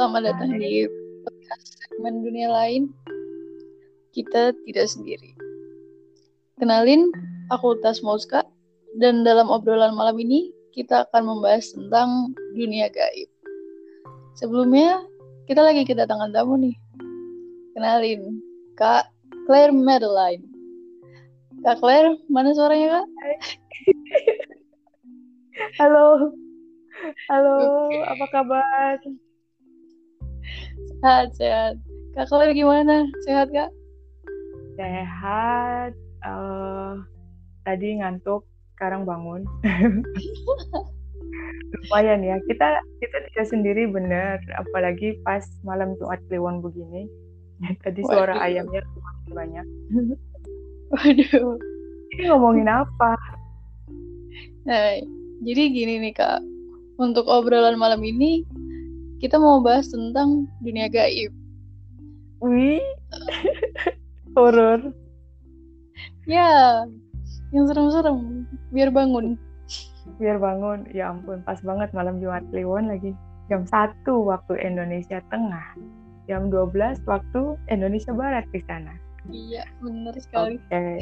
Selamat datang di podcast segmen dunia lain. Kita tidak sendiri. Kenalin, aku Tas Mauska dan dalam obrolan malam ini kita akan membahas tentang dunia gaib. Sebelumnya, kita lagi kedatangan tamu nih. Kenalin, Kak Claire Madeline. Kak Claire, mana suaranya Kak? Halo. Halo, apa kabar? Sehat, sehat. Kak Claire gimana? Sehat, Kak? Sehat. Uh, tadi ngantuk, sekarang bangun. Lumayan ya. Kita kita tidak sendiri bener, apalagi pas malam Jumat Kliwon begini. Tadi suara Waduh. ayamnya banyak. Waduh. Ini ngomongin apa? Nah, jadi gini nih Kak. Untuk obrolan malam ini kita mau bahas tentang dunia gaib. Wih, horor. Ya, yang serem-serem, biar bangun. Biar bangun, ya ampun, pas banget malam Jumat Kliwon lagi. Jam 1 waktu Indonesia Tengah. Jam 12 waktu Indonesia Barat di sana. Iya, benar sekali. Oke. Okay.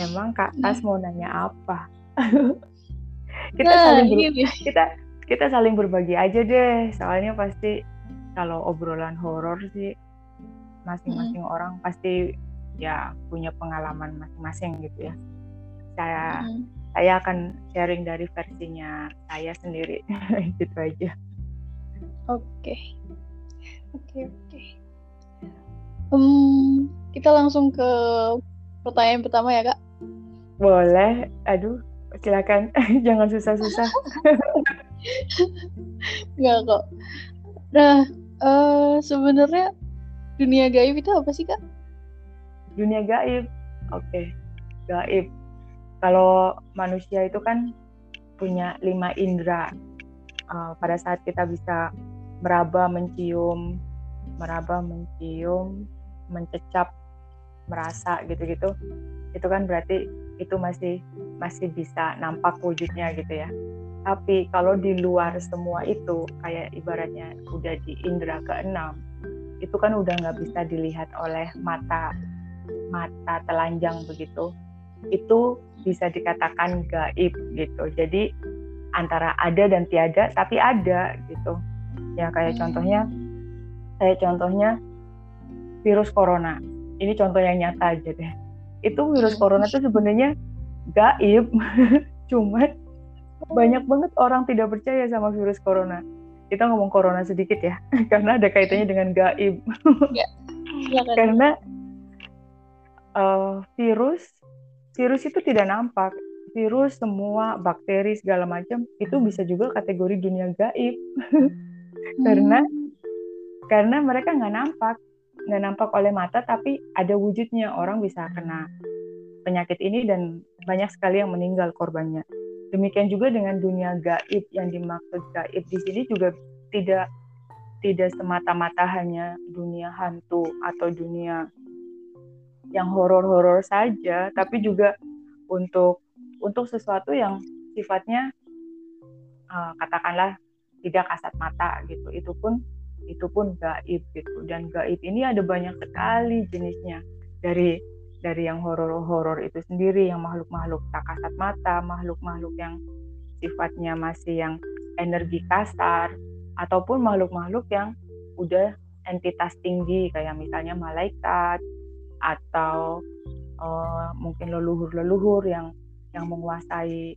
Emang Kak Tas mau nanya apa? kita nah, saling ber- kita kita saling berbagi aja deh. Soalnya pasti kalau obrolan horor sih masing-masing hmm. orang pasti ya punya pengalaman masing-masing gitu ya. Saya hmm. saya akan sharing dari versinya saya sendiri. Gitu aja. Oke. Oke oke. Um, kita langsung ke pertanyaan pertama ya kak. Boleh. Aduh silakan. Jangan susah-susah Enggak kok. Nah, uh, sebenarnya dunia gaib itu apa sih kak? Dunia gaib, oke, okay. gaib. Kalau manusia itu kan punya lima indera. Uh, pada saat kita bisa meraba, mencium, meraba, mencium, mencecap, merasa gitu-gitu, itu kan berarti itu masih masih bisa nampak wujudnya gitu ya tapi kalau di luar semua itu kayak ibaratnya udah di indera keenam itu kan udah nggak bisa dilihat oleh mata mata telanjang begitu. Itu bisa dikatakan gaib gitu. Jadi antara ada dan tiada tapi ada gitu. Ya kayak contohnya kayak contohnya virus corona. Ini contoh yang nyata aja deh. Itu virus hmm. corona itu sebenarnya gaib cuman banyak banget orang tidak percaya sama virus corona. Kita ngomong corona sedikit ya, karena ada kaitannya dengan gaib. Ya. Ya, kan? karena uh, virus, virus itu tidak nampak. Virus, semua bakteri segala macam itu bisa juga kategori dunia gaib. karena hmm. karena mereka nggak nampak, nggak nampak oleh mata, tapi ada wujudnya. Orang bisa kena penyakit ini dan banyak sekali yang meninggal korbannya. Demikian juga dengan dunia gaib yang dimaksud gaib di sini juga tidak tidak semata-mata hanya dunia hantu atau dunia yang horor-horor saja, tapi juga untuk untuk sesuatu yang sifatnya uh, katakanlah tidak kasat mata gitu. Itu pun itu pun gaib gitu. Dan gaib ini ada banyak sekali jenisnya dari dari yang horor-horor itu sendiri, yang makhluk-makhluk tak kasat mata, makhluk-makhluk yang sifatnya masih yang energi kasar, ataupun makhluk-makhluk yang udah entitas tinggi kayak misalnya malaikat atau uh, mungkin leluhur-leluhur yang yang menguasai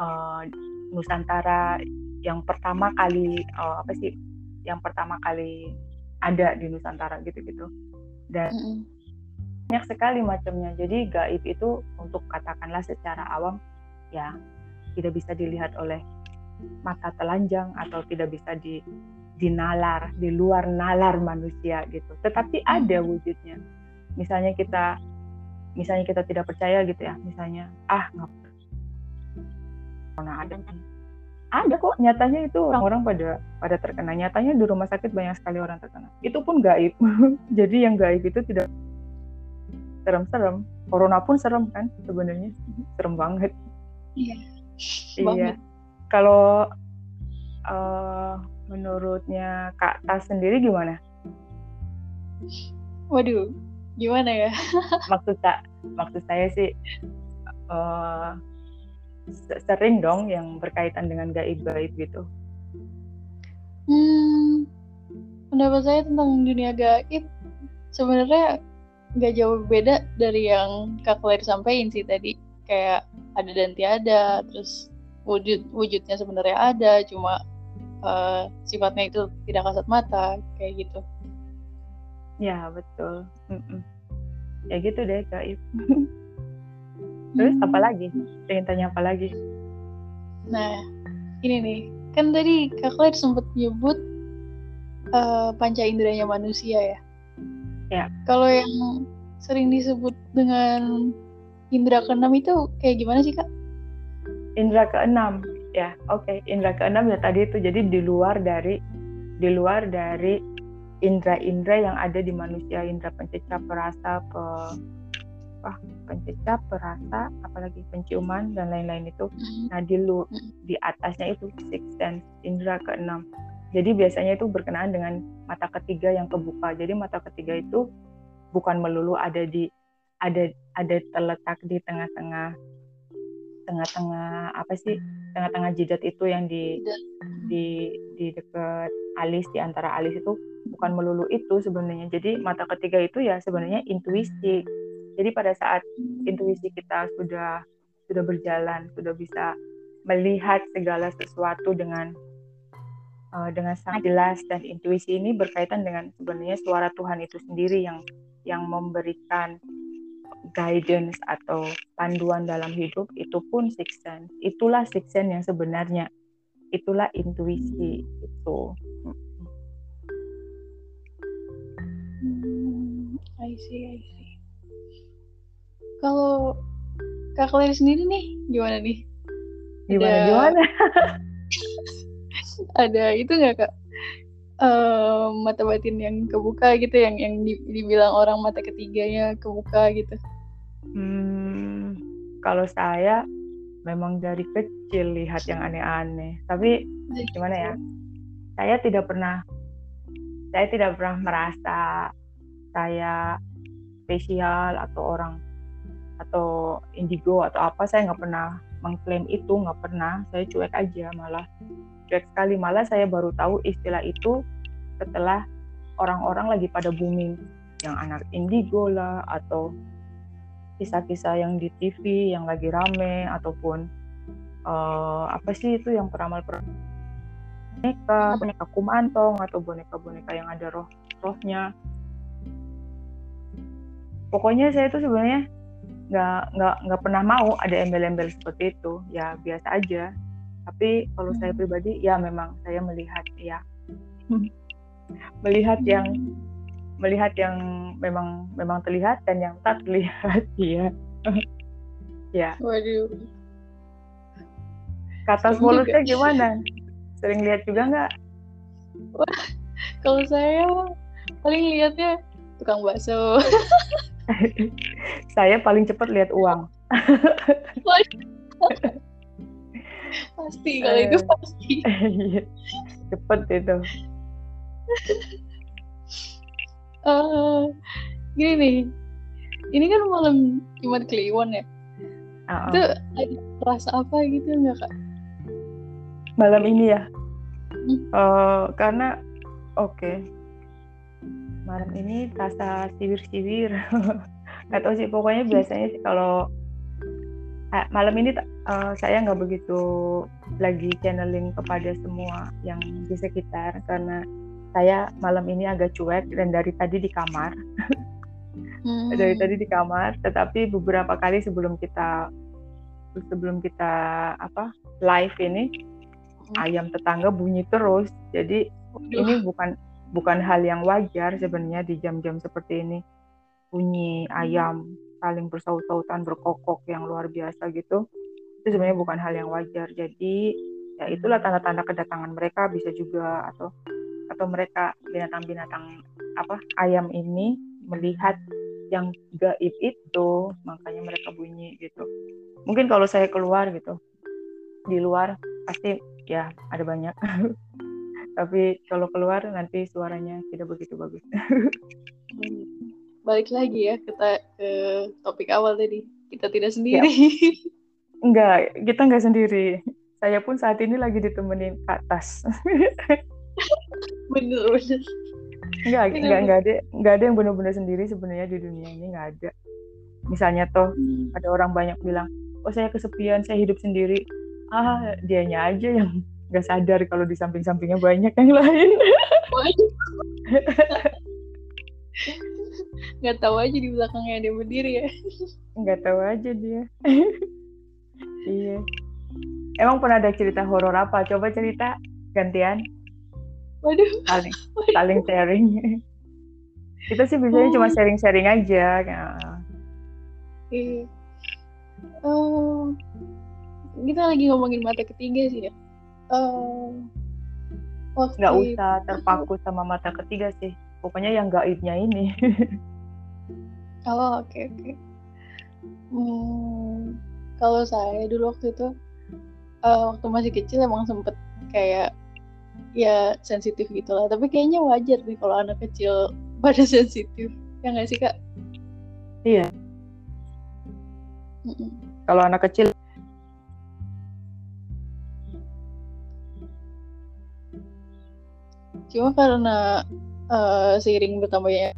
uh, Nusantara yang pertama kali uh, apa sih yang pertama kali ada di Nusantara gitu-gitu. Dan mm -hmm banyak sekali macamnya. Jadi gaib itu untuk katakanlah secara awam ya tidak bisa dilihat oleh mata telanjang atau tidak bisa di dinalar di luar nalar manusia gitu. Tetapi ada wujudnya. Misalnya kita misalnya kita tidak percaya gitu ya, misalnya ah nggak pernah ada ada kok nyatanya itu orang-orang pada pada terkena nyatanya di rumah sakit banyak sekali orang terkena itu pun gaib jadi yang gaib itu tidak serem-serem corona pun serem kan sebenarnya serem banget iya iya kalau uh, menurutnya Kak Tas sendiri gimana? Waduh, gimana ya? maksud tak, maksud saya sih uh, sering dong yang berkaitan dengan gaib-gaib gitu. Hmm, pendapat saya tentang dunia gaib sebenarnya nggak jauh beda dari yang Kak Claire sampaikan sih tadi. Kayak ada dan tiada, terus wujud wujudnya sebenarnya ada, cuma uh, sifatnya itu tidak kasat mata, kayak gitu. Ya betul. Mm-mm. Ya gitu deh gaib. Terus hmm. apa lagi? Pengen tanya apa lagi? Nah, ini nih, kan tadi Kak Claire sempat nyebut uh, panca inderanya manusia ya. Ya. Kalau yang sering disebut dengan indera keenam itu kayak gimana sih kak? Indra keenam, ya, oke. Okay. Indra keenam ya tadi itu jadi di luar dari di luar dari indra-indra yang ada di manusia, indra pencecah, perasa, pe, apa, pencecah, perasa, apalagi penciuman dan lain-lain itu. Mm-hmm. Nah di lu di atasnya itu six sense, indra keenam. Jadi biasanya itu berkenaan dengan mata ketiga yang kebuka. Jadi mata ketiga itu bukan melulu ada di ada ada terletak di tengah-tengah tengah-tengah apa sih tengah-tengah jidat itu yang di di di dekat alis di antara alis itu bukan melulu itu sebenarnya. Jadi mata ketiga itu ya sebenarnya intuisi. Jadi pada saat intuisi kita sudah sudah berjalan sudah bisa melihat segala sesuatu dengan uh, dengan sangat jelas dan intuisi ini berkaitan dengan sebenarnya suara Tuhan itu sendiri yang yang memberikan guidance atau panduan dalam hidup itu pun six sense. Itulah six sense yang sebenarnya. Itulah intuisi itu. Hmm, I see, I see. Kalau Kak Claire sendiri nih gimana nih? Gimana ada, gimana? ada itu nggak kak? uh, mata batin yang kebuka gitu yang yang dibilang orang mata ketiganya kebuka gitu. Hmm, kalau saya memang dari kecil lihat yang aneh-aneh. Tapi gimana ya? saya tidak pernah saya tidak pernah merasa saya spesial atau orang atau indigo atau apa saya nggak pernah mengklaim itu nggak pernah saya cuek aja malah. Cuek sekali malah saya baru tahu istilah itu setelah orang-orang lagi pada booming. Yang anak indigo lah atau kisah-kisah yang di TV yang lagi rame ataupun uh, apa sih itu yang peramal peramal boneka boneka kumantong atau boneka-boneka yang ada roh rohnya pokoknya saya itu sebenarnya nggak nggak nggak pernah mau ada embel-embel seperti itu. Ya biasa aja. Tapi kalau saya hmm. pribadi ya memang saya melihat ya. Melihat yang melihat yang memang memang terlihat dan yang tak terlihat ya ya. Waduh. Kata mulusnya gimana? Sering lihat juga nggak? Wah kalau saya paling lihatnya tukang bakso saya paling cepat lihat uang. Pasti kalau itu eh, pasti. Cepet itu. Uh, gini nih. Ini kan malam Jumat Kliwon ya? Uh-uh. itu ada rasa apa gitu nggak kak? Malam ini ya? Hmm. uh, karena oke. okay. Malam ini rasa siwir-siwir atau sih pokoknya biasanya sih kalau uh, malam ini uh, saya nggak begitu lagi channeling kepada semua yang di sekitar karena saya malam ini agak cuek dan dari tadi di kamar hmm. dari tadi di kamar tetapi beberapa kali sebelum kita sebelum kita apa live ini hmm. ayam tetangga bunyi terus jadi ini bukan bukan hal yang wajar sebenarnya di jam-jam seperti ini. Bunyi ayam saling bersaut-sautan berkokok yang luar biasa gitu. Itu sebenarnya bukan hal yang wajar. Jadi ya itulah tanda-tanda kedatangan mereka. Bisa juga atau atau mereka binatang-binatang apa ayam ini melihat yang gaib itu. Makanya mereka bunyi gitu. Mungkin kalau saya keluar gitu di luar pasti ya ada banyak tapi kalau keluar nanti suaranya tidak begitu bagus. Balik lagi ya kita ke topik awal tadi. Kita tidak sendiri. Ya. Enggak, kita enggak sendiri. Saya pun saat ini lagi ditemenin ke atas. bener bener. Enggak, enggak, enggak ada, enggak ada yang benar-benar sendiri sebenarnya di dunia ini enggak ada. Misalnya toh hmm. ada orang banyak bilang, oh saya kesepian, saya hidup sendiri. Ah, dianya aja yang nggak sadar kalau di samping-sampingnya banyak yang lain. nggak tahu aja di belakangnya dia berdiri ya. Nggak tahu aja dia. iya. Emang pernah ada cerita horor apa? Coba cerita gantian. Waduh. Saling, saling sharing. Kita sih biasanya oh. cuma sharing-sharing aja. Iya. Oh, kita lagi ngomongin mata ketiga sih ya uh, nggak usah terpaku sama mata ketiga sih. Pokoknya yang gaibnya ini. Oh oke okay, oke. Okay. hmm, kalau saya dulu waktu itu uh, waktu masih kecil emang sempet kayak ya sensitif gitu lah tapi kayaknya wajar nih kalau anak kecil pada sensitif. Ya nggak sih kak? Iya. Mm -mm. kalau anak kecil cuma karena uh, seiring bertambahnya